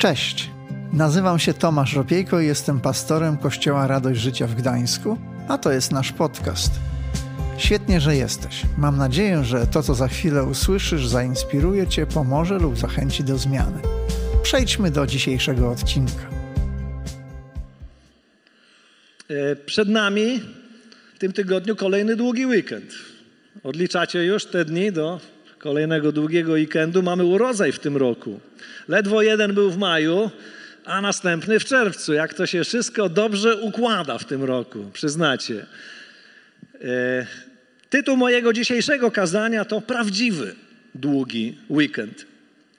Cześć, nazywam się Tomasz Ropiejko i jestem pastorem Kościoła Radość Życia w Gdańsku, a to jest nasz podcast. Świetnie, że jesteś. Mam nadzieję, że to, co za chwilę usłyszysz, zainspiruje Cię, pomoże lub zachęci do zmiany. Przejdźmy do dzisiejszego odcinka. E, Przed nami w tym tygodniu kolejny długi weekend. Odliczacie już te dni do kolejnego długiego weekendu. Mamy urodzaj w tym roku. Ledwo jeden był w maju, a następny w czerwcu. Jak to się wszystko dobrze układa w tym roku, przyznacie. E, Tytuł mojego dzisiejszego kazania to Prawdziwy długi weekend.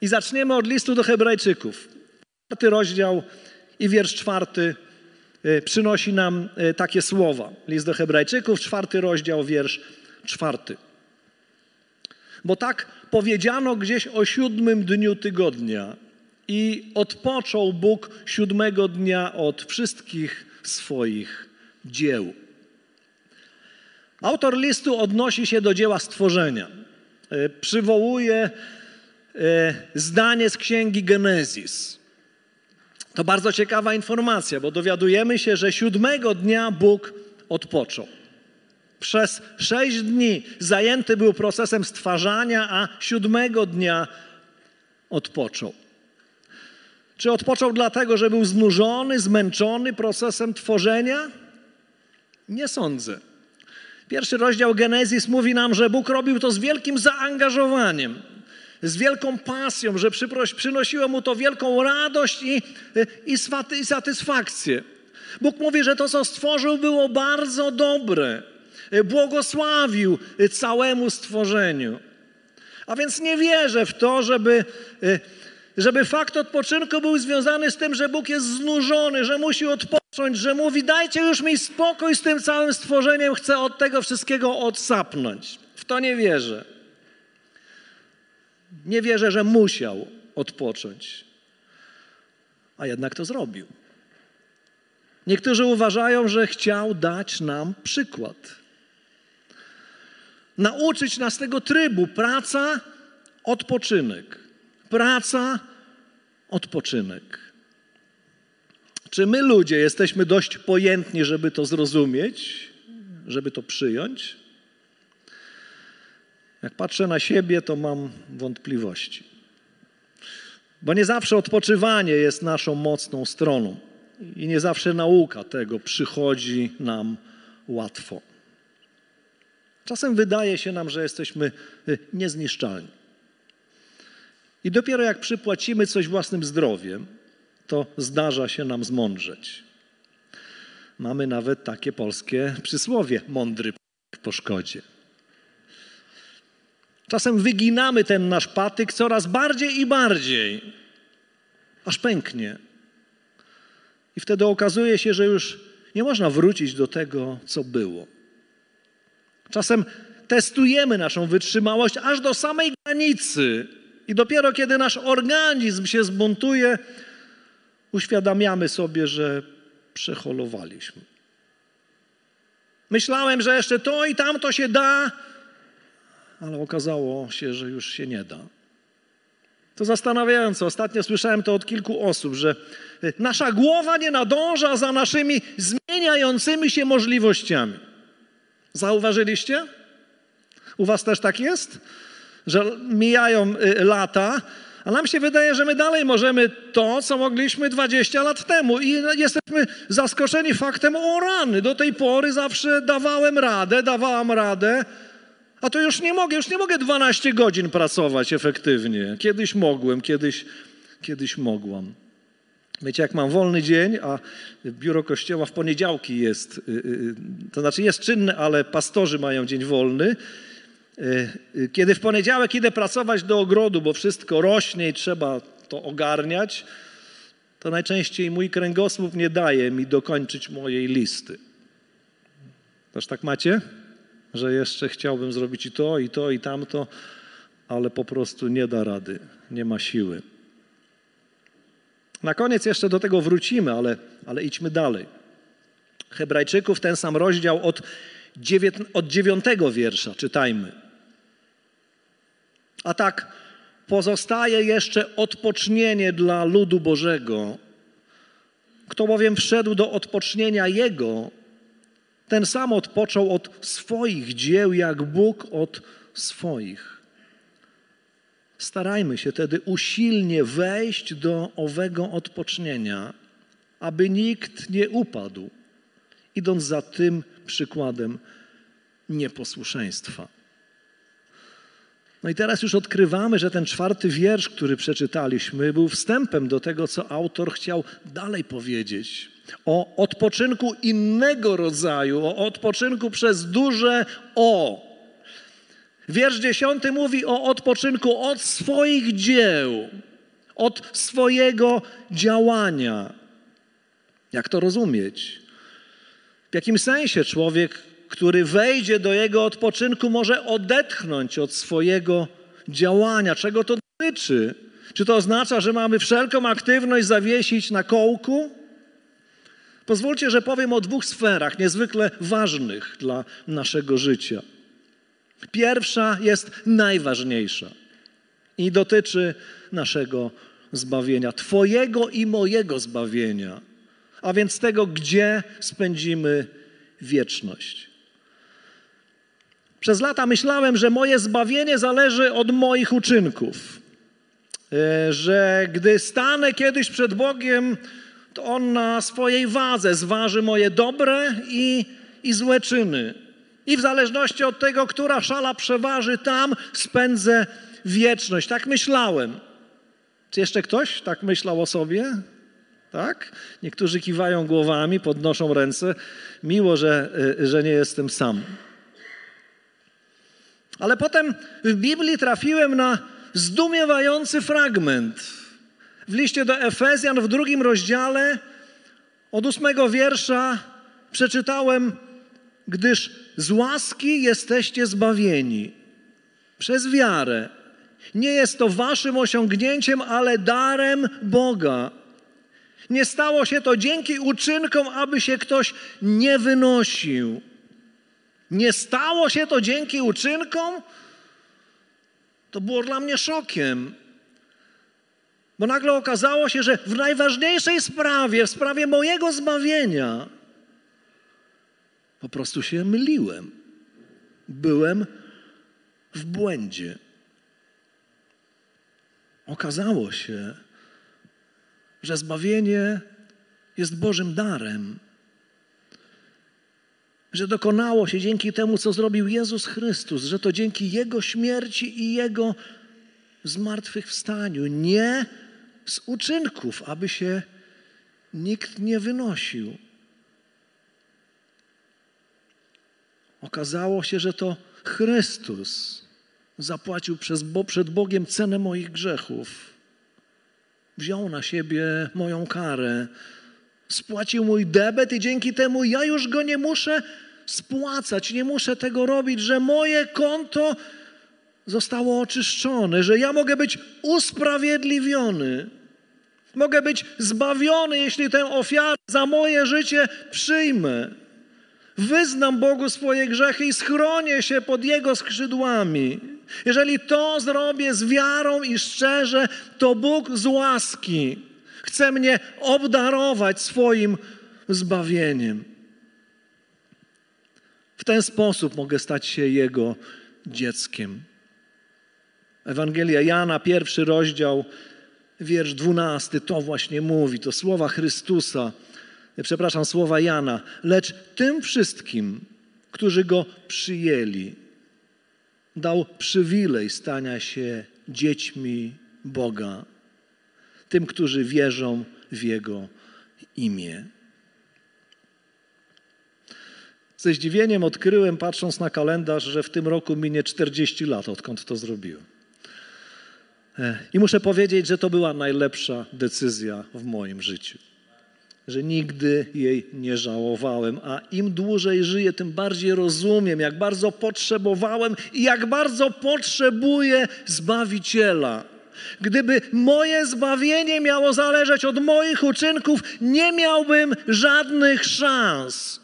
I zaczniemy od listu do Hebrajczyków. Czwarty rozdział i wiersz czwarty e, przynosi nam e, takie słowa. List do Hebrajczyków, czwarty rozdział, wiersz czwarty. Bo tak powiedziano gdzieś o siódmym dniu tygodnia i odpoczął Bóg siódmego dnia od wszystkich swoich dzieł. Autor listu odnosi się do dzieła stworzenia. E, Przywołuje e, zdanie z księgi Genezis. To bardzo ciekawa informacja, bo dowiadujemy się, że siódmego dnia Bóg odpoczął. Przez sześć dni zajęty był procesem stwarzania, a siódmego dnia odpoczął. Czy odpoczął dlatego, że był znużony, zmęczony procesem tworzenia? Nie sądzę. Pierwszy rozdział Genezis mówi nam, że Bóg robił to z wielkim zaangażowaniem, z wielką pasją, że przynosiło mu to wielką radość i, i, i satysfakcję. Bóg mówi, że to, co stworzył, było bardzo dobre. Błogosławił całemu stworzeniu. A więc nie wierzę w to, żeby, żeby fakt odpoczynku był związany z tym, że Bóg jest znużony, że musi odpocząć, że mówi: Dajcie już mi spokój z tym całym stworzeniem, chcę od tego wszystkiego odsapnąć. W to nie wierzę. Nie wierzę, że musiał odpocząć, a jednak to zrobił. Niektórzy uważają, że chciał dać nam przykład. Nauczyć nas tego trybu praca, odpoczynek. Praca, odpoczynek. Czy my ludzie jesteśmy dość pojętni, żeby to zrozumieć, żeby to przyjąć? Jak patrzę na siebie, to mam wątpliwości. Bo nie zawsze odpoczywanie jest naszą mocną stroną i nie zawsze nauka tego przychodzi nam łatwo. Czasem wydaje się nam, że jesteśmy y, niezniszczalni. I dopiero jak przypłacimy coś własnym zdrowiem, to zdarza się nam zmądrzeć. Mamy nawet takie polskie przysłowie: mądry po szkodzie. Czasem wyginamy ten nasz patyk coraz bardziej i bardziej, aż pęknie. I wtedy okazuje się, że już nie można wrócić do tego, co było. Czasem testujemy naszą wytrzymałość aż do samej granicy, i dopiero kiedy nasz organizm się zbuntuje, uświadamiamy sobie, że przeholowaliśmy. Myślałem, że jeszcze to i tamto się da, ale okazało się, że już się nie da. To zastanawiające. Ostatnio słyszałem to od kilku osób, że nasza głowa nie nadąża za naszymi zmieniającymi się możliwościami. Zauważyliście? U Was też tak jest? Że mijają y, lata, a nam się wydaje, że my dalej możemy to, co mogliśmy 20 lat temu. I jesteśmy zaskoczeni faktem, o rany, do tej pory zawsze dawałem radę, dawałam radę, a to już nie mogę, już nie mogę 12 godzin pracować efektywnie. Kiedyś mogłem, kiedyś, kiedyś mogłam. Wiecie, jak mam wolny dzień, a biuro kościoła w poniedziałki jest, y, y, to znaczy jest czynne, ale pastorzy mają dzień wolny. Y, Kiedy w poniedziałek idę pracować do ogrodu, bo wszystko rośnie i trzeba to ogarniać, to najczęściej mój kręgosłup nie daje mi dokończyć mojej listy. Też tak macie? Że jeszcze chciałbym zrobić i to, i to, i tamto, ale po prostu nie da rady, nie ma siły. Na koniec jeszcze do tego wrócimy, ale, ale idźmy dalej. Hebrajczyków ten sam rozdział od, od dziewiątego wiersza czytajmy. A tak pozostaje jeszcze odpocznienie dla ludu Bożego. Kto bowiem wszedł do odpocznienia Jego, ten sam odpoczął od swoich dzieł, jak Bóg od swoich. Starajmy się tedy usilnie wejść do owego odpocznienia, aby nikt nie upadł, idąc za tym przykładem nieposłuszeństwa. No i teraz już odkrywamy, że ten czwarty wiersz, który przeczytaliśmy, był wstępem do tego, co autor chciał dalej powiedzieć. O odpoczynku innego rodzaju, o odpoczynku przez duże O. Wiersz dziesiąty mówi o odpoczynku od swoich dzieł, od swojego działania. Jak to rozumieć? W jakim sensie człowiek który wejdzie do jego odpoczynku, może odetchnąć od swojego działania. Czego to dotyczy? Czy to oznacza, że mamy wszelką aktywność zawiesić na kołku? Pozwólcie, że powiem o dwóch sferach niezwykle ważnych dla naszego życia. Pierwsza jest najważniejsza i dotyczy naszego zbawienia, Twojego i mojego zbawienia, a więc tego, gdzie spędzimy wieczność. Przez lata myślałem, że moje zbawienie zależy od moich uczynków. E, że gdy stanę kiedyś przed Bogiem, to On na swojej wadze zważy moje dobre i, i złe czyny. I w zależności od tego, która szala przeważy, tam spędzę wieczność. Tak myślałem. Czy jeszcze ktoś tak myślał o sobie? Tak? Niektórzy kiwają głowami, podnoszą ręce. Miło, że, e, że nie jestem sam. Ale potem w Biblii trafiłem na zdumiewający fragment. W liście do Efezjan w drugim rozdziale od ósmego wiersza przeczytałem, gdyż z łaski jesteście zbawieni przez wiarę. Nie jest to waszym osiągnięciem, ale darem Boga. Nie stało się to dzięki uczynkom, aby się ktoś nie wynosił. Nie stało się to dzięki uczynkom? To było dla mnie szokiem. Bo nagle okazało się, że w najważniejszej sprawie, w sprawie mojego zbawienia, po prostu się myliłem. Byłem w błędzie. Okazało się, że zbawienie jest Bożym darem że dokonało się dzięki temu, co zrobił Jezus Chrystus, że to dzięki Jego śmierci i Jego zmartwychwstaniu, nie z uczynków, aby się nikt nie wynosił. Okazało się, że to Chrystus zapłacił przez, bo, przed Bogiem cenę moich grzechów. Wziął na siebie moją karę, spłacił mój debet i dzięki temu ja już go nie muszę spłacać, nie muszę tego robić, że moje konto zostało oczyszczone, że ja mogę być usprawiedliwiony. Mogę być zbawiony, jeśli tę ofiarę za moje życie przyjmę. Wyznam Bogu swoje grzechy i schronię się pod Jego skrzydłami. Jeżeli to zrobię z wiarą i szczerze, to Bóg z łaski chce mnie obdarować swoim zbawieniem. W ten sposób mogę stać się Jego dzieckiem. Ewangelia Jana, pierwszy rozdział, wiersz dwunasty, to właśnie mówi, to słowa Chrystusa, przepraszam, słowa Jana. Lecz tym wszystkim, którzy Go przyjęli, dał przywilej stania się dziećmi Boga tym, którzy wierzą w Jego imię. Ze zdziwieniem odkryłem, patrząc na kalendarz, że w tym roku minie 40 lat, odkąd to zrobiłem. E, I muszę powiedzieć, że to była najlepsza decyzja w moim życiu. Że nigdy jej nie żałowałem, a im dłużej żyję, tym bardziej rozumiem, jak bardzo potrzebowałem i jak bardzo potrzebuję Zbawiciela. Gdyby moje zbawienie miało zależeć od moich uczynków, nie miałbym żadnych szans.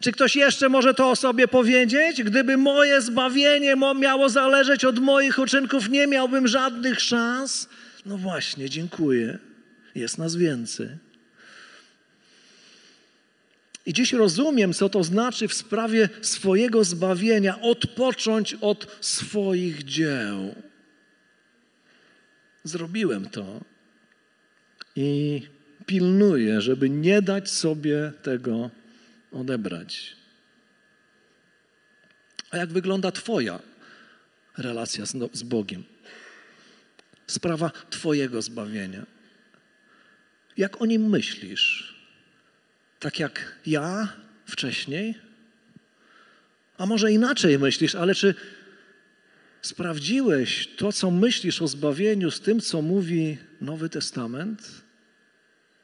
Czy ktoś jeszcze może to o sobie powiedzieć? Gdyby moje zbawienie miało zależeć od moich uczynków, nie miałbym żadnych szans? No właśnie, dziękuję. Jest nas więcej. I dziś rozumiem, co to znaczy w sprawie swojego zbawienia odpocząć od swoich dzieł. Zrobiłem to i pilnuję, żeby nie dać sobie tego odebrać. A jak wygląda Twoja relacja z, z Bogiem? Sprawa Twojego zbawienia. Jak o nim myślisz? Tak jak ja wcześniej? A może inaczej myślisz, ale czy sprawdziłeś to, co myślisz o zbawieniu z tym, co mówi Nowy Testament?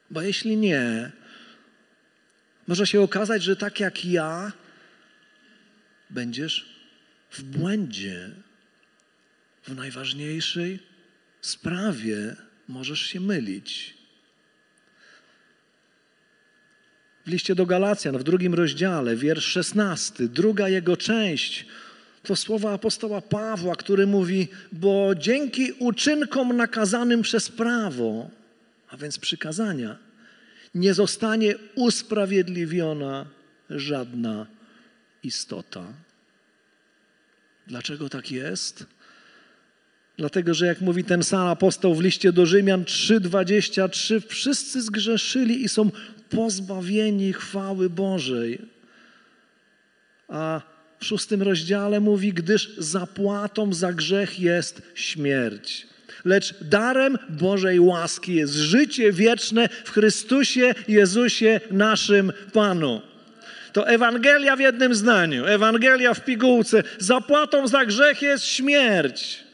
Bo jeśli nie, może się okazać, że tak jak ja, będziesz w błędzie. W najważniejszej sprawie możesz się mylić. W liście do Galacjan, w drugim rozdziale, wiersz 16, druga jego część, to słowa apostoła Pawła, który mówi: Bo dzięki uczynkom nakazanym przez prawo, a więc przykazania, nie zostanie usprawiedliwiona żadna istota. Dlaczego tak jest? Dlatego, że jak mówi ten sam apostoł w liście do Rzymian 3:23, wszyscy zgrzeszyli i są pozbawieni chwały Bożej. A w szóstym rozdziale mówi, gdyż zapłatą za grzech jest śmierć lecz darem Bożej łaski jest życie wieczne w Chrystusie Jezusie naszym Panu. To Ewangelia w jednym zdaniu, Ewangelia w pigułce. Zapłatą za grzech jest śmierć.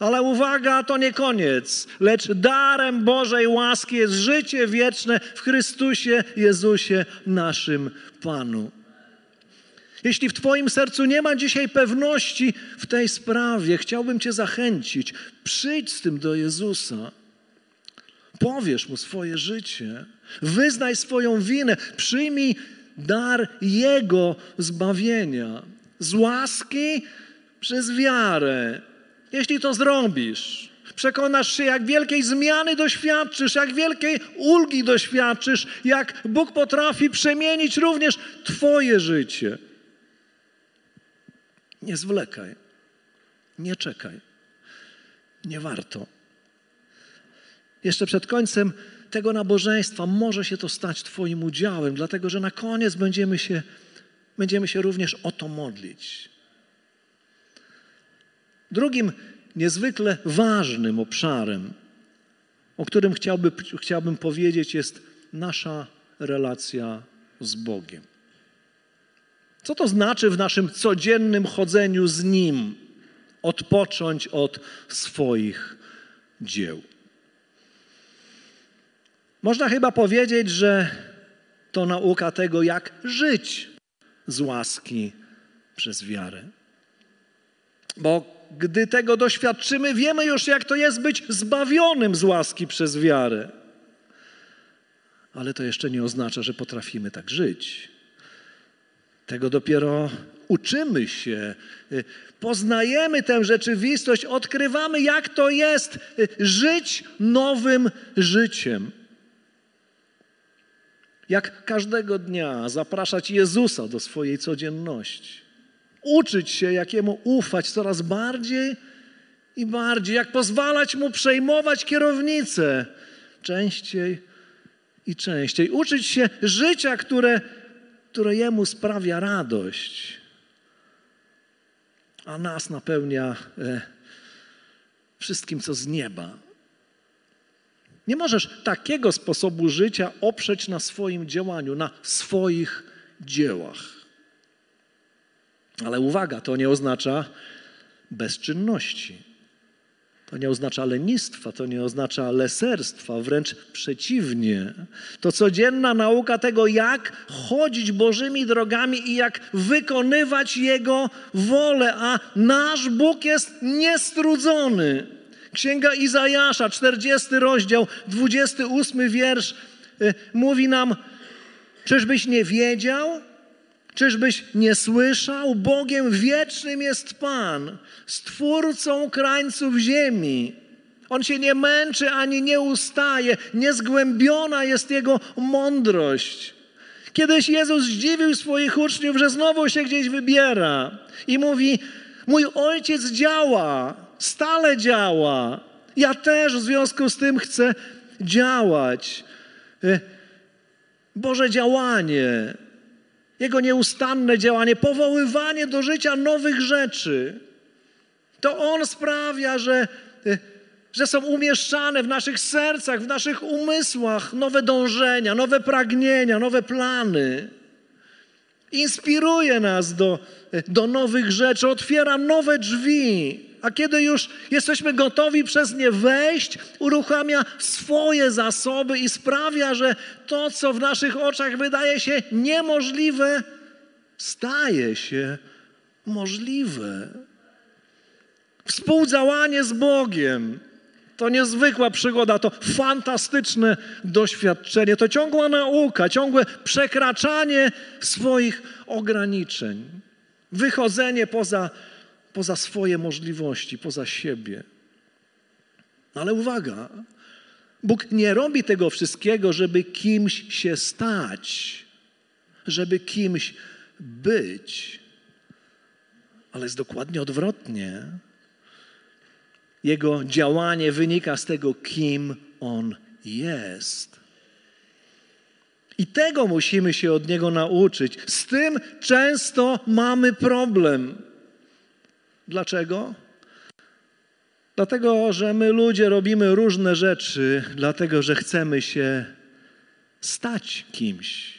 Ale uwaga, to nie koniec, lecz darem Bożej łaski jest życie wieczne w Chrystusie Jezusie naszym Panu. Jeśli w Twoim sercu nie ma dzisiaj pewności w tej sprawie, chciałbym Cię zachęcić. Przyjdź z tym do Jezusa. Powiesz mu swoje życie, wyznaj swoją winę, przyjmij dar Jego zbawienia z łaski przez wiarę. Jeśli to zrobisz, przekonasz się, jak wielkiej zmiany doświadczysz, jak wielkiej ulgi doświadczysz, jak Bóg potrafi przemienić również Twoje życie. Nie zwlekaj, nie czekaj. Nie warto. Jeszcze przed końcem tego nabożeństwa może się to stać Twoim udziałem, dlatego że na koniec będziemy się, będziemy się również o to modlić. Drugim niezwykle ważnym obszarem, o którym chciałby, chciałbym powiedzieć, jest nasza relacja z Bogiem. Co to znaczy w naszym codziennym chodzeniu z Nim odpocząć od swoich dzieł? Można chyba powiedzieć, że to nauka tego, jak żyć z łaski przez wiarę. Bo gdy tego doświadczymy, wiemy już, jak to jest być zbawionym z łaski przez wiarę. Ale to jeszcze nie oznacza, że potrafimy tak żyć. Tego dopiero uczymy się, poznajemy tę rzeczywistość, odkrywamy, jak to jest żyć nowym życiem. Jak każdego dnia zapraszać Jezusa do swojej codzienności. Uczyć się, jakiemu ufać coraz bardziej i bardziej, jak pozwalać mu przejmować kierownicę częściej i częściej. Uczyć się życia, które które Jemu sprawia radość, a nas napełnia e, wszystkim, co z nieba. Nie możesz takiego sposobu życia oprzeć na swoim działaniu, na swoich dziełach. Ale uwaga, to nie oznacza bezczynności. To nie oznacza lenistwa, to nie oznacza leserstwa, wręcz przeciwnie. To codzienna nauka tego, jak chodzić Bożymi drogami i jak wykonywać Jego wolę, a nasz Bóg jest niestrudzony. Księga Izajasza, 40 rozdział, 28 wiersz y, mówi nam, czyżbyś nie wiedział? Czyżbyś nie słyszał? Bogiem wiecznym jest Pan, stwórcą krańców ziemi. On się nie męczy ani nie ustaje, niezgłębiona jest Jego mądrość. Kiedyś Jezus zdziwił swoich uczniów, że znowu się gdzieś wybiera i mówi: Mój ojciec działa, stale działa. Ja też w związku z tym chcę działać. E, Boże działanie, Jego nieustanne działanie, powoływanie do życia nowych rzeczy. To On sprawia, że, e, że są umieszczane w naszych sercach, w naszych umysłach nowe dążenia, nowe pragnienia, nowe plany. Inspiruje nas do, e, do nowych rzeczy, otwiera nowe drzwi a kiedy już jesteśmy gotowi przez nie wejść, uruchamia swoje zasoby i sprawia, że to, co w naszych oczach wydaje się niemożliwe, staje się możliwe. Współdziałanie z Bogiem to niezwykła przygoda, to fantastyczne doświadczenie, to ciągła nauka, ciągłe przekraczanie swoich ograniczeń, wychodzenie poza poza swoje możliwości, poza siebie. Ale uwaga, Bóg nie robi tego wszystkiego, żeby kimś się stać, żeby kimś być, ale jest dokładnie odwrotnie. Jego działanie wynika z tego, kim on jest. I tego musimy się od niego nauczyć. Z tym często mamy problem. Dlaczego? Dlatego, że my ludzie robimy różne rzeczy, dlatego, że chcemy się stać kimś.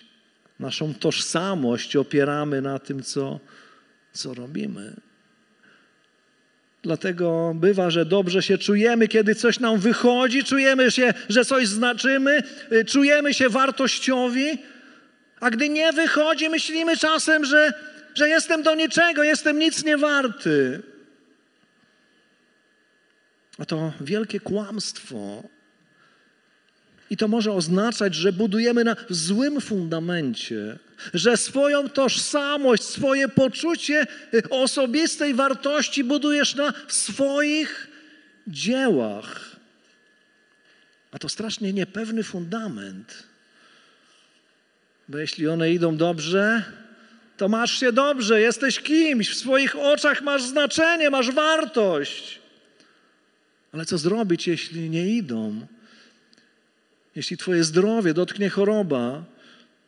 Naszą tożsamość opieramy na tym, co, co robimy. Dlatego bywa, że dobrze się czujemy, kiedy coś nam wychodzi, czujemy się, że coś znaczymy, czujemy się wartościowi, a gdy nie wychodzi, myślimy czasem, że że jestem do niczego, jestem nic nie warty. A to wielkie kłamstwo. I to może oznaczać, że budujemy na złym fundamencie, że swoją tożsamość, swoje poczucie osobistej wartości budujesz na swoich dziełach. A to strasznie niepewny fundament. Bo jeśli one idą dobrze, to masz się dobrze, jesteś kimś, w swoich oczach masz znaczenie, masz wartość. Ale co zrobić, jeśli nie idą? Jeśli Twoje zdrowie dotknie choroba,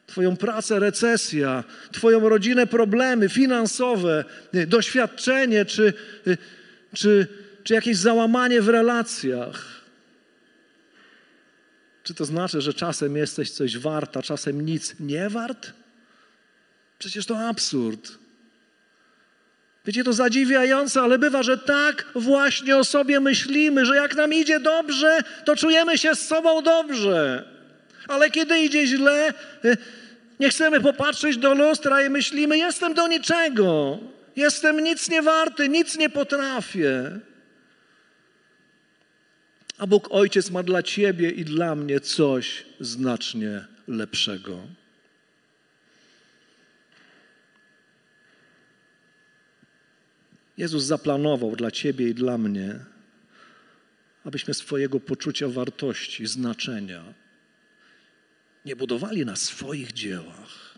Twoją pracę recesja, Twoją rodzinę problemy finansowe, doświadczenie czy, czy, czy jakieś załamanie w relacjach. Czy to znaczy, że czasem jesteś coś warta, czasem nic nie wart? Przecież to absurd. Wiecie, to zadziwiające, ale bywa, że tak właśnie o sobie myślimy, że jak nam idzie dobrze, to czujemy się z sobą dobrze. Ale kiedy idzie źle, y, nie chcemy popatrzeć do lustra i myślimy, jestem do niczego, jestem nic nie warty, nic nie potrafię. A Bóg Ojciec ma dla Ciebie i dla mnie coś znacznie lepszego. Jezus zaplanował dla Ciebie i dla mnie, abyśmy swojego poczucia wartości, znaczenia nie budowali na swoich dziełach,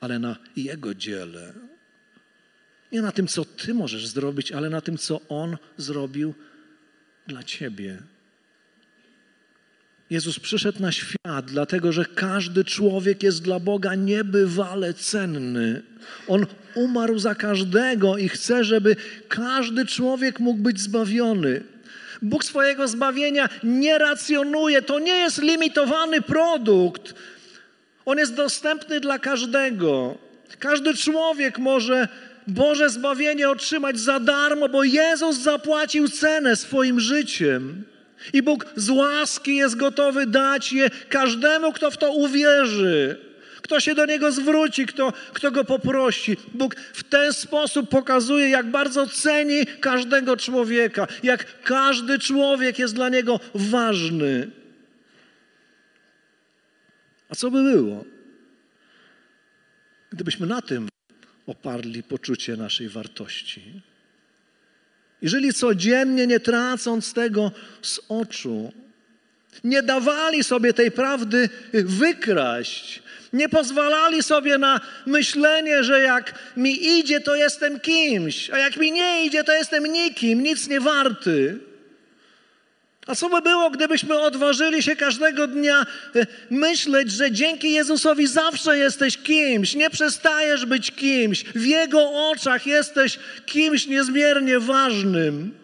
ale na Jego dziele. Nie na tym, co Ty możesz zrobić, ale na tym, co On zrobił dla Ciebie. Jezus przyszedł na świat, dlatego że każdy człowiek jest dla Boga niebywale cenny. On umarł za każdego i chce, żeby każdy człowiek mógł być zbawiony. Bóg swojego zbawienia nie racjonuje, to nie jest limitowany produkt. On jest dostępny dla każdego. Każdy człowiek może Boże zbawienie otrzymać za darmo, bo Jezus zapłacił cenę swoim życiem. I Bóg z łaski jest gotowy dać je każdemu, kto w to uwierzy, kto się do Niego zwróci, kto, kto Go poprosi. Bóg w ten sposób pokazuje, jak bardzo ceni każdego człowieka, jak każdy człowiek jest dla Niego ważny. A co by było, gdybyśmy na tym oparli poczucie naszej wartości. Jeżeli codziennie, nie tracąc tego z oczu, nie dawali sobie tej prawdy wykraść, nie pozwalali sobie na myślenie, że jak mi idzie, to jestem kimś, a jak mi nie idzie, to jestem nikim, nic nie warty. A co by było, gdybyśmy odważyli się każdego dnia e, myśleć, że dzięki Jezusowi zawsze jesteś kimś, nie przestajesz być kimś, w Jego oczach jesteś kimś niezmiernie ważnym.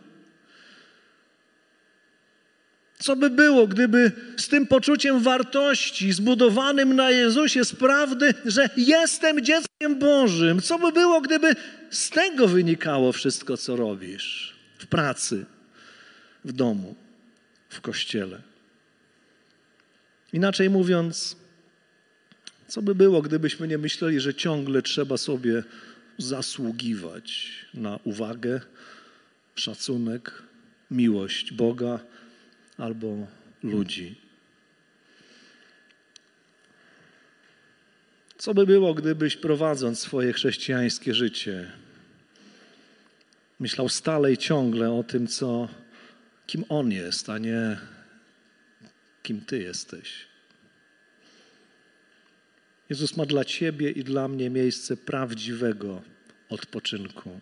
Co by było, gdyby z tym poczuciem wartości zbudowanym na Jezusie z prawdy, że jestem dzieckiem Bożym, co by było, gdyby z tego wynikało wszystko, co robisz w pracy, w domu? W kościele. Inaczej mówiąc, co by było, gdybyśmy nie myśleli, że ciągle trzeba sobie zasługiwać na uwagę, szacunek, miłość Boga albo ludzi? Co by było, gdybyś prowadząc swoje chrześcijańskie życie, myślał stale i ciągle o tym, co kim On jest, a nie kim Ty jesteś. Jezus ma dla Ciebie i dla mnie miejsce prawdziwego odpoczynku.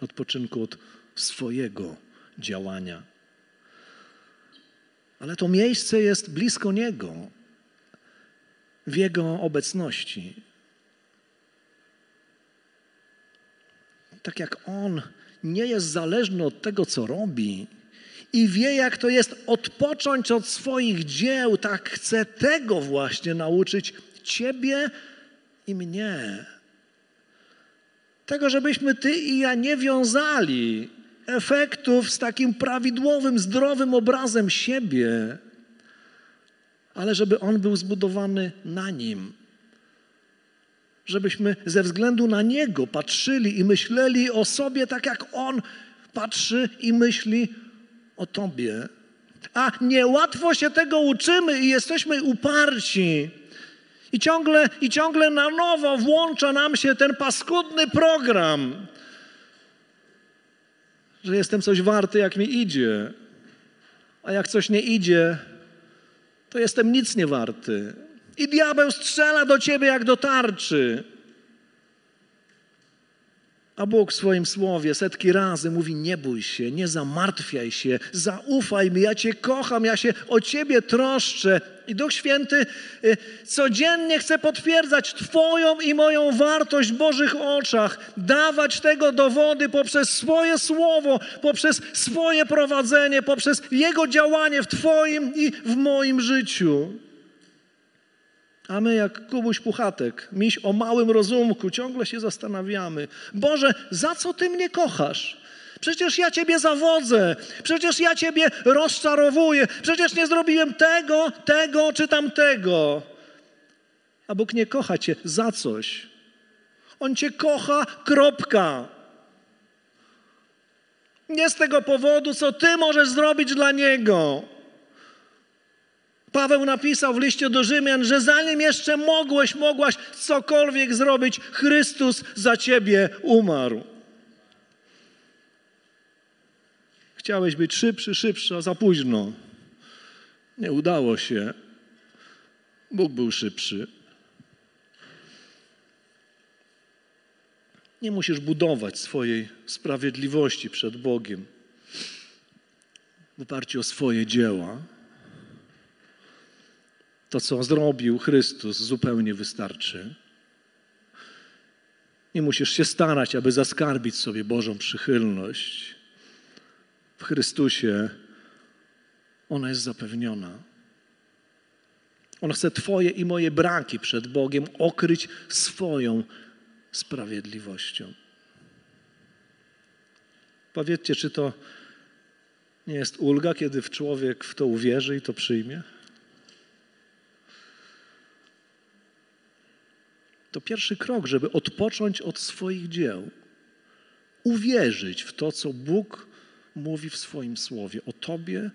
Odpoczynku od swojego działania. Ale to miejsce jest blisko Niego, w Jego obecności. Tak jak On nie jest zależny od tego, co robi i wie, jak to jest odpocząć od swoich dzieł, tak chce tego właśnie nauczyć Ciebie i mnie. Tego, żebyśmy Ty i ja nie wiązali efektów z takim prawidłowym, zdrowym obrazem siebie, ale żeby on był zbudowany na nim żebyśmy ze względu na Niego patrzyli i myśleli o sobie tak, jak On patrzy i myśli o Tobie. A niełatwo się tego uczymy i jesteśmy uparci. I ciągle, I ciągle na nowo włącza nam się ten paskudny program, że jestem coś warty, jak mi idzie. A jak coś nie idzie, to jestem nic nie warty. I diabeł strzela do ciebie jak do tarczy. A Bóg w swoim słowie setki razy mówi: Nie bój się, nie zamartwiaj się, zaufaj mi, ja Cię kocham, ja się o Ciebie troszczę. I Duch Święty y, codziennie chce potwierdzać Twoją i moją wartość w Bożych oczach, dawać tego dowody poprzez swoje słowo, poprzez swoje prowadzenie, poprzez Jego działanie w Twoim i w moim życiu. A my jak Kubuś Puchatek, miś o małym rozumku, ciągle się zastanawiamy. Boże, za co Ty mnie kochasz? Przecież ja Ciebie zawodzę, przecież ja Ciebie rozczarowuję, przecież nie zrobiłem tego, tego czy tamtego. A Bóg nie kocha Cię za coś. On Cię kocha, kropka. Nie z tego powodu, co Ty możesz zrobić dla Niego. Paweł napisał w liście do Rzymian, że zanim jeszcze mogłeś, mogłaś cokolwiek zrobić, Chrystus za ciebie umarł. Chciałeś być szybszy, szybszy, a za późno. Nie udało się. Bóg był szybszy. Nie musisz budować swojej sprawiedliwości przed Bogiem w oparciu o swoje dzieła. To, co zrobił Chrystus, zupełnie wystarczy. Nie musisz się starać, aby zaskarbić sobie Bożą przychylność. W Chrystusie ona jest zapewniona. On chce Twoje i moje braki przed Bogiem okryć swoją sprawiedliwością. Powiedzcie, czy to nie jest ulga, kiedy człowiek w to uwierzy i to przyjmie? To pierwszy krok, żeby odpocząć od swoich dzieł. Uwierzyć w to, co Bóg mówi w swoim słowie o Tobie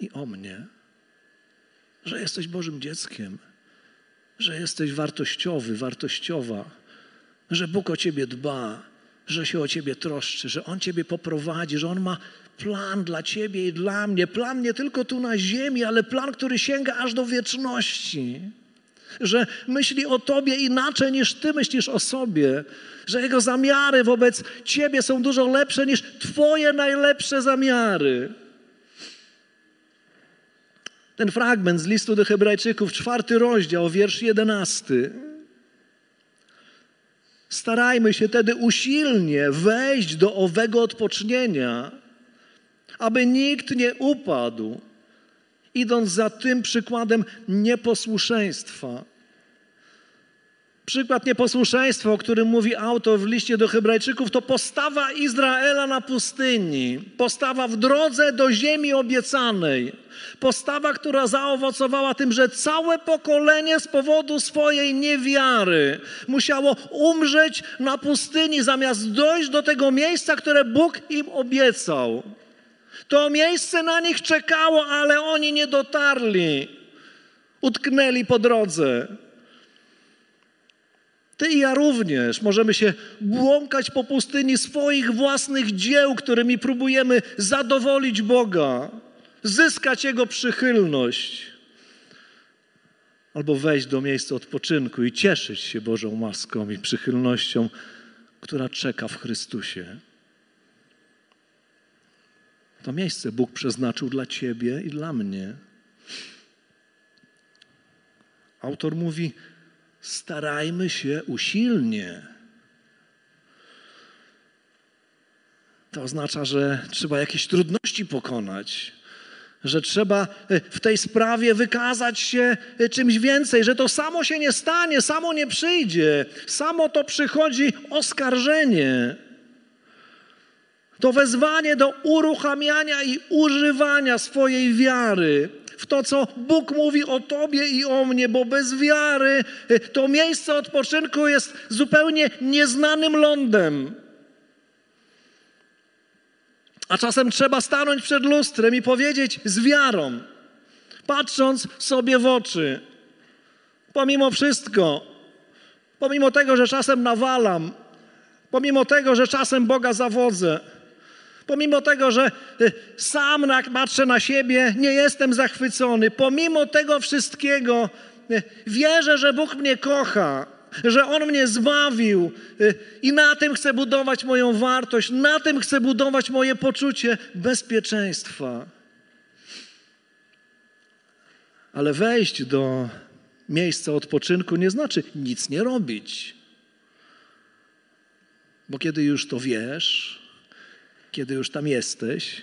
i o mnie. Że jesteś Bożym dzieckiem że jesteś wartościowy, wartościowa, że Bóg o ciebie dba, że się o ciebie troszczy, że On ciebie poprowadzi, że On ma plan dla ciebie i dla mnie. Plan nie tylko tu na ziemi, ale plan, który sięga aż do wieczności. Że myśli o tobie inaczej niż ty myślisz o sobie. Że Jego zamiary wobec ciebie są dużo lepsze niż twoje najlepsze zamiary. Ten fragment z listu do Hebrajczyków, czwarty rozdział, wiersz jedenasty. Starajmy się tedy usilnie wejść do owego odpocznienia, aby nikt nie upadł, idąc za tym przykładem nieposłuszeństwa. Przykład nieposłuszeństwa, o którym mówi autor w liście do Hebrajczyków, to postawa Izraela na pustyni, postawa w drodze do ziemi obiecanej, postawa, która zaowocowała tym, że całe pokolenie z powodu swojej niewiary musiało umrzeć na pustyni, zamiast dojść do tego miejsca, które Bóg im obiecał. To miejsce na nich czekało, ale oni nie dotarli. Utknęli po drodze. Ty i ja również możemy się błąkać po pustyni swoich własnych dzieł, którymi próbujemy zadowolić Boga, zyskać Jego przychylność, albo wejść do miejsca odpoczynku i cieszyć się Bożą łaską i przychylnością, która czeka w Chrystusie. To miejsce Bóg przeznaczył dla Ciebie i dla mnie. Autor mówi: starajmy się usilnie. To oznacza, że trzeba jakieś trudności pokonać, że trzeba e, w tej sprawie wykazać się e, czymś więcej, że to samo się nie stanie, samo nie przyjdzie, samo to przychodzi oskarżenie. To wezwanie do uruchamiania i używania swojej wiary w to, co Bóg mówi o Tobie i o mnie, bo bez wiary y, to miejsce odpoczynku jest zupełnie nieznanym lądem. A czasem trzeba stanąć przed lustrem i powiedzieć z wiarą, patrząc sobie w oczy, pomimo wszystko, pomimo tego, że czasem nawalam, pomimo tego, że czasem Boga zawodzę, Pomimo tego, że y, sam patrzę na siebie, nie jestem zachwycony. Pomimo tego wszystkiego y, wierzę, że Bóg mnie kocha, że On mnie zbawił y, i na tym chcę budować moją wartość, na tym chcę budować moje poczucie bezpieczeństwa. Ale wejść do miejsca odpoczynku nie znaczy nic nie robić. Bo kiedy już to wiesz, kiedy już tam jesteś,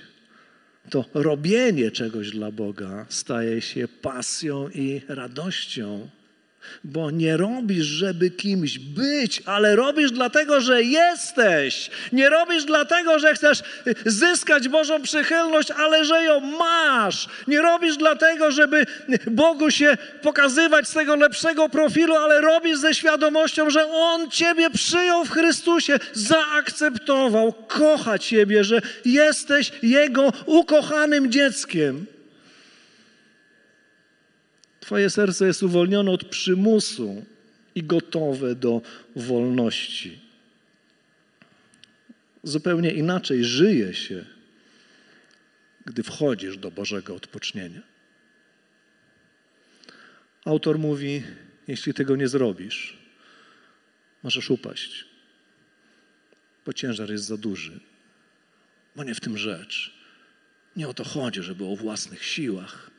to robienie czegoś dla Boga staje się pasją i radością bo nie robisz, żeby kimś być, ale robisz dlatego, że jesteś. Nie robisz dlatego, że chcesz zyskać Bożą przychylność, ale że ją masz. Nie robisz dlatego, żeby Bogu się pokazywać z tego lepszego profilu, ale robisz ze świadomością, że On Ciebie przyjął w Chrystusie, zaakceptował, kocha Ciebie, że jesteś Jego ukochanym dzieckiem. Twoje serce jest uwolnione od przymusu i gotowe do wolności. Zupełnie inaczej żyje się, gdy wchodzisz do Bożego odpocznienia. Autor mówi: Jeśli tego nie zrobisz, możesz upaść, bo ciężar jest za duży. Bo nie w tym rzecz. Nie o to chodzi, żeby o własnych siłach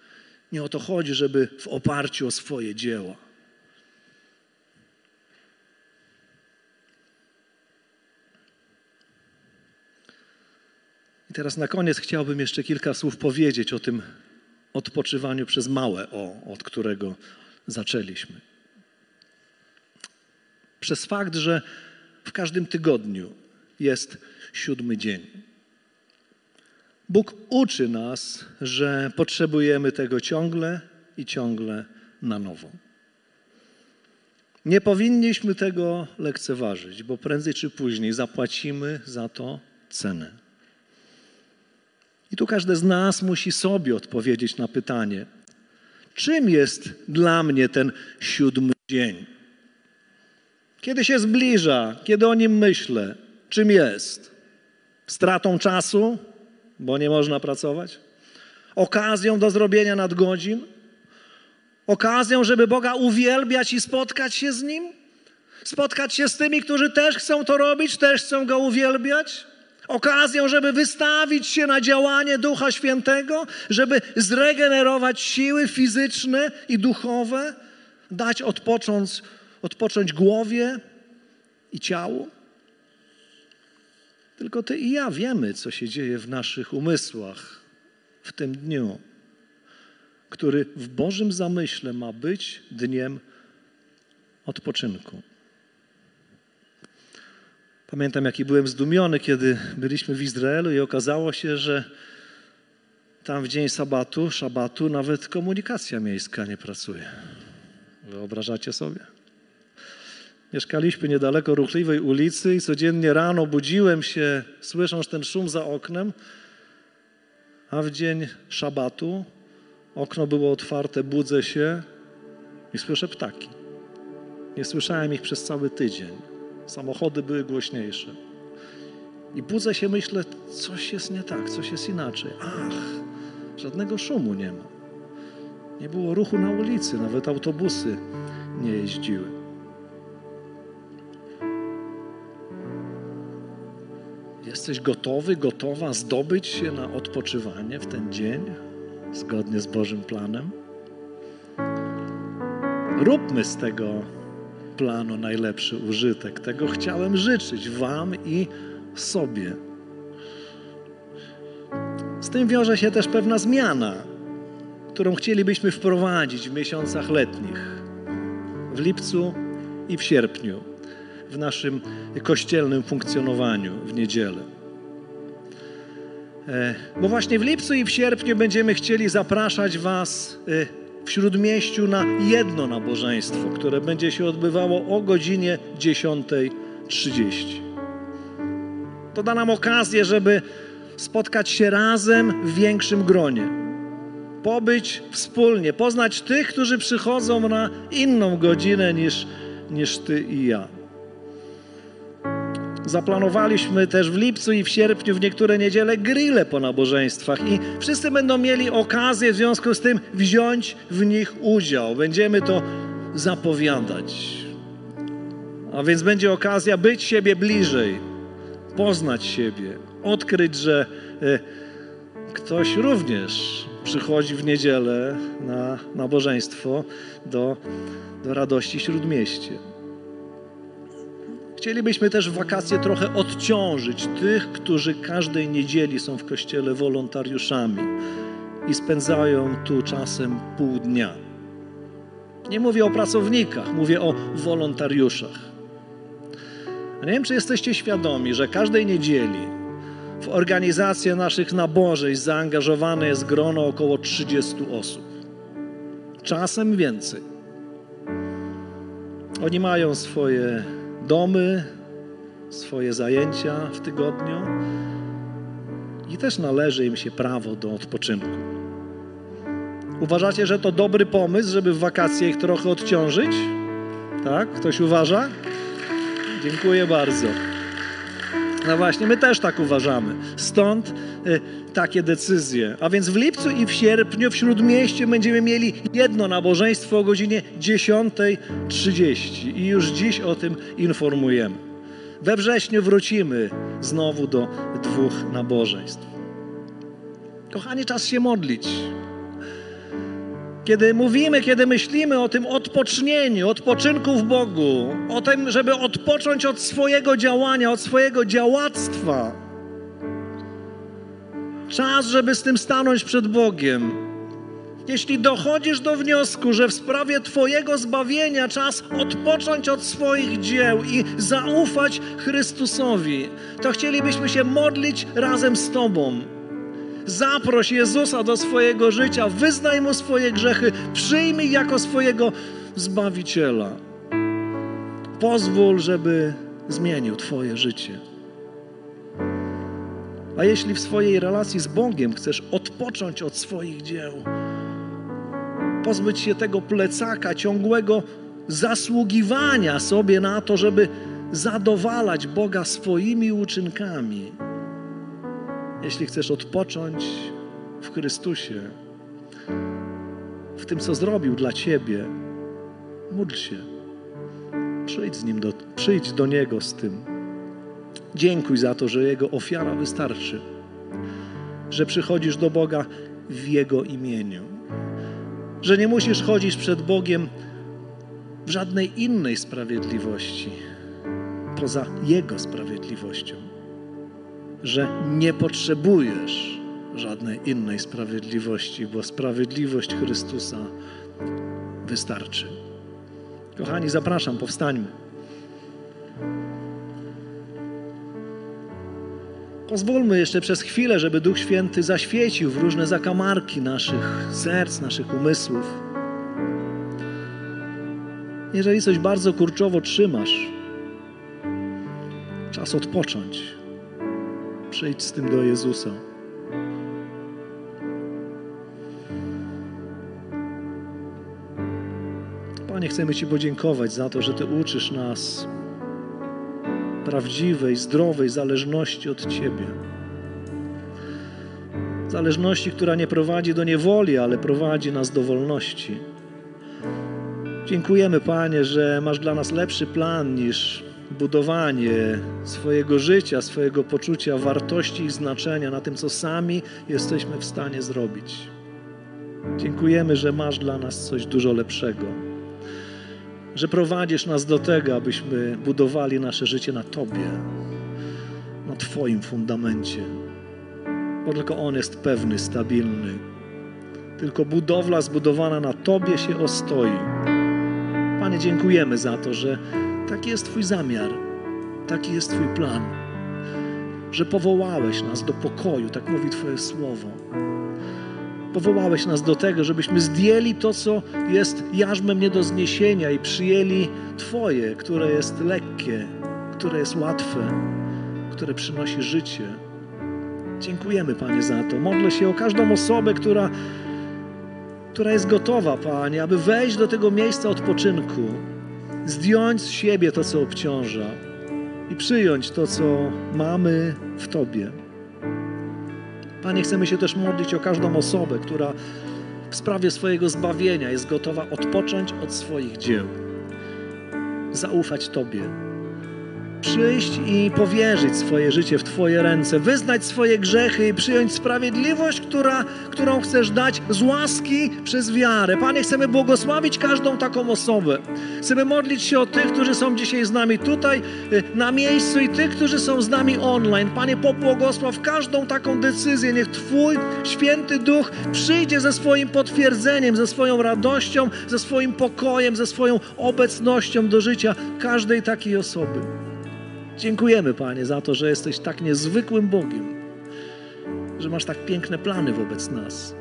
nie o to chodzi, żeby w oparciu o swoje dzieła. I teraz na koniec chciałbym jeszcze kilka słów powiedzieć o tym odpoczywaniu przez małe o, od którego zaczęliśmy. Przez fakt, że w każdym tygodniu jest siódmy dzień. Bóg uczy nas, że potrzebujemy tego ciągle i ciągle na nowo. Nie powinniśmy tego lekceważyć, bo prędzej czy później zapłacimy za to cenę. I tu każdy z nas musi sobie odpowiedzieć na pytanie, czym jest dla mnie ten siódmy dzień. Kiedy się zbliża, kiedy o nim myślę, czym jest? Stratą czasu, bo nie można pracować? Okazją do zrobienia nadgodzin? Okazją, żeby Boga uwielbiać i spotkać się z Nim? Spotkać się z tymi, którzy też chcą to robić, też chcą Go uwielbiać? Okazją, żeby wystawić się na działanie Ducha Świętego, żeby zregenerować siły fizyczne i duchowe, dać odpocząć, odpocząć głowie i ciału? Tylko ty i ja wiemy, co się dzieje w naszych umysłach w tym dniu, który w Bożym zamyśle ma być dniem odpoczynku. Pamiętam, jaki byłem zdumiony, kiedy byliśmy w Izraelu i okazało się, że tam w dzień sabatu, szabatu, nawet komunikacja miejska nie pracuje. Wyobrażacie sobie? Mieszkaliśmy niedaleko ruchliwej ulicy i codziennie rano budziłem się, słysząc ten szum za oknem, a w dzień szabatu okno było otwarte, budzę się i słyszę ptaki. Nie słyszałem ich przez cały tydzień. Samochody były głośniejsze. I budzę się, myślę, coś jest nie tak, coś jest inaczej. Ach, żadnego szumu nie ma. Nie było ruchu na ulicy, nawet autobusy nie jeździły. Jesteś gotowy, gotowa zdobyć się na odpoczywanie w ten dzień, zgodnie z Bożym planem? Róbmy z tego planu najlepszy użytek. Tego chciałem życzyć Wam i sobie. Z tym wiąże się też pewna zmiana, którą chcielibyśmy wprowadzić w miesiącach letnich, w lipcu i w sierpniu, w naszym kościelnym funkcjonowaniu w niedzielę. E, bo właśnie w lipcu i w sierpniu będziemy chcieli zapraszać Was e, w śródmieściu na jedno nabożeństwo, które będzie się odbywało o godzinie 10.30. To da nam okazję, żeby spotkać się razem w większym gronie. Pobyć wspólnie, poznać tych, którzy przychodzą na inną godzinę niż, niż Ty i ja. Zaplanowaliśmy też w lipcu i w sierpniu w niektóre niedziele grille po nabożeństwach i wszyscy będą mieli okazję w związku z tym wziąć w nich udział. Będziemy to zapowiadać. A więc będzie okazja być siebie bliżej, poznać siebie, odkryć, że e, ktoś również przychodzi w niedzielę na nabożeństwo do, do radości śródmieście. Chcielibyśmy też w wakacje trochę odciążyć tych, którzy każdej niedzieli są w kościele wolontariuszami i spędzają tu czasem pół dnia. Nie mówię o pracownikach, mówię o wolontariuszach. nie wiem, czy jesteście świadomi, że każdej niedzieli w organizację naszych nabożeństw zaangażowane jest grono około 30 osób. Czasem więcej. Oni mają swoje domy, swoje zajęcia w tygodniu i też należy im się prawo do odpoczynku. Uważacie, że to dobry pomysł, żeby w wakacje ich trochę odciążyć? Tak? Ktoś uważa? Dziękuję bardzo. No właśnie, my też tak uważamy. Stąd y, takie decyzje. A więc w lipcu i w sierpniu w Śródmieście będziemy mieli jedno nabożeństwo o godzinie 10.30 i już dziś o tym informujemy. We wrześniu wrócimy znowu do dwóch nabożeństw. Kochani, czas się modlić. Kiedy mówimy, kiedy myślimy o tym odpocznieniu, odpoczynku w Bogu, o tym, żeby odpocząć od swojego działania, od swojego działactwa, czas, żeby z tym stanąć przed Bogiem. Jeśli dochodzisz do wniosku, że w sprawie Twojego zbawienia czas odpocząć od swoich dzieł i zaufać Chrystusowi, to chcielibyśmy się modlić razem z Tobą. Zaproś Jezusa do swojego życia, wyznaj Mu swoje grzechy, przyjmij jako swojego Zbawiciela. Pozwól, żeby zmienił Twoje życie. A jeśli w swojej relacji z Bogiem chcesz odpocząć od swoich dzieł, pozbyć się tego plecaka ciągłego zasługiwania sobie na to, żeby zadowalać Boga swoimi uczynkami. Jeśli chcesz odpocząć w Chrystusie, w tym, co zrobił dla Ciebie, módl się. Przyjdź, z nim do, przyjdź do Niego z tym. Dziękuj za to, że Jego ofiara wystarczy, że przychodzisz do Boga w Jego imieniu, że nie musisz chodzić przed Bogiem w żadnej innej sprawiedliwości poza Jego sprawiedliwością, że nie potrzebujesz żadnej innej sprawiedliwości, bo sprawiedliwość Chrystusa wystarczy. Kochani, zapraszam, powstańmy. Pozwólmy jeszcze przez chwilę, żeby Duch Święty zaświecił w różne zakamarki naszych serc, naszych umysłów. Jeżeli coś bardzo kurczowo trzymasz, czas odpocząć. Przyjdź z tym do Jezusa. Panie, chcemy Ci podziękować za to, że Ty uczysz nas prawdziwej, zdrowej zależności od Ciebie. Zależności, która nie prowadzi do niewoli, ale prowadzi nas do wolności. Dziękujemy, Panie, że masz dla nas lepszy plan niż budowanie swojego życia, swojego poczucia wartości i znaczenia na tym, co sami jesteśmy w stanie zrobić. Dziękujemy, że masz dla nas coś dużo lepszego. Że prowadzisz nas do tego, abyśmy budowali nasze życie na Tobie, na Twoim fundamencie. Bo tylko On jest pewny, stabilny. Tylko budowla zbudowana na Tobie się ostoi. Panie, dziękujemy za to, że taki jest Twój zamiar, taki jest Twój plan, że powołałeś nas do pokoju, tak mówi Twoje słowo. Powołałeś nas do tego, żebyśmy zdjęli to, co jest jarzmem nie do zniesienia i przyjęli Twoje, które jest lekkie, które jest łatwe, które przynosi życie. Dziękujemy, Panie, za to. Modlę się o każdą osobę, która, która jest gotowa, Panie, aby wejść do tego miejsca odpoczynku, zdjąć z siebie to, co obciąża i przyjąć to, co mamy w Tobie. Panie, chcemy się też modlić o każdą osobę, która w sprawie swojego zbawienia jest gotowa odpocząć od swoich dzieł, zaufać Tobie, przyjść i powierzyć swoje życie w Twoje ręce, wyznać swoje grzechy i przyjąć sprawiedliwość, która, którą chcesz dać z łaski przez wiarę. Panie, chcemy błogosławić każdą taką osobę. Chcemy modlić się o tych, którzy są dzisiaj z nami tutaj y, na miejscu i tych, którzy są z nami online. Panie, pobłogosław każdą taką decyzję. Niech Twój święty duch przyjdzie ze swoim potwierdzeniem, ze swoją radością, ze swoim pokojem, ze swoją obecnością do życia każdej takiej osoby. Dziękujemy, Panie, za to, że jesteś tak niezwykłym Bogiem, że masz tak piękne plany wobec nas.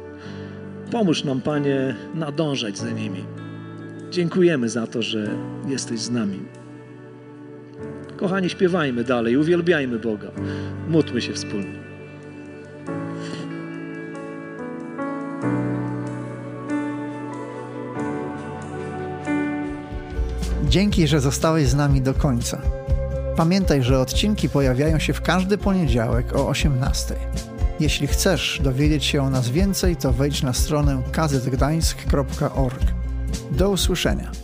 Pomóż nam, Panie, nadążać za nimi. Dziękujemy za to, że jesteś z nami. Kochani, śpiewajmy dalej, uwielbiajmy Boga. Módlmy się wspólnie. Dzięki, że zostałeś z nami do końca. Pamiętaj, że odcinki pojawiają się w każdy poniedziałek o 18. Jeśli chcesz dowiedzieć się o nas więcej, to wejdź na stronę kazetgdańsk.org. Do usłyszenia.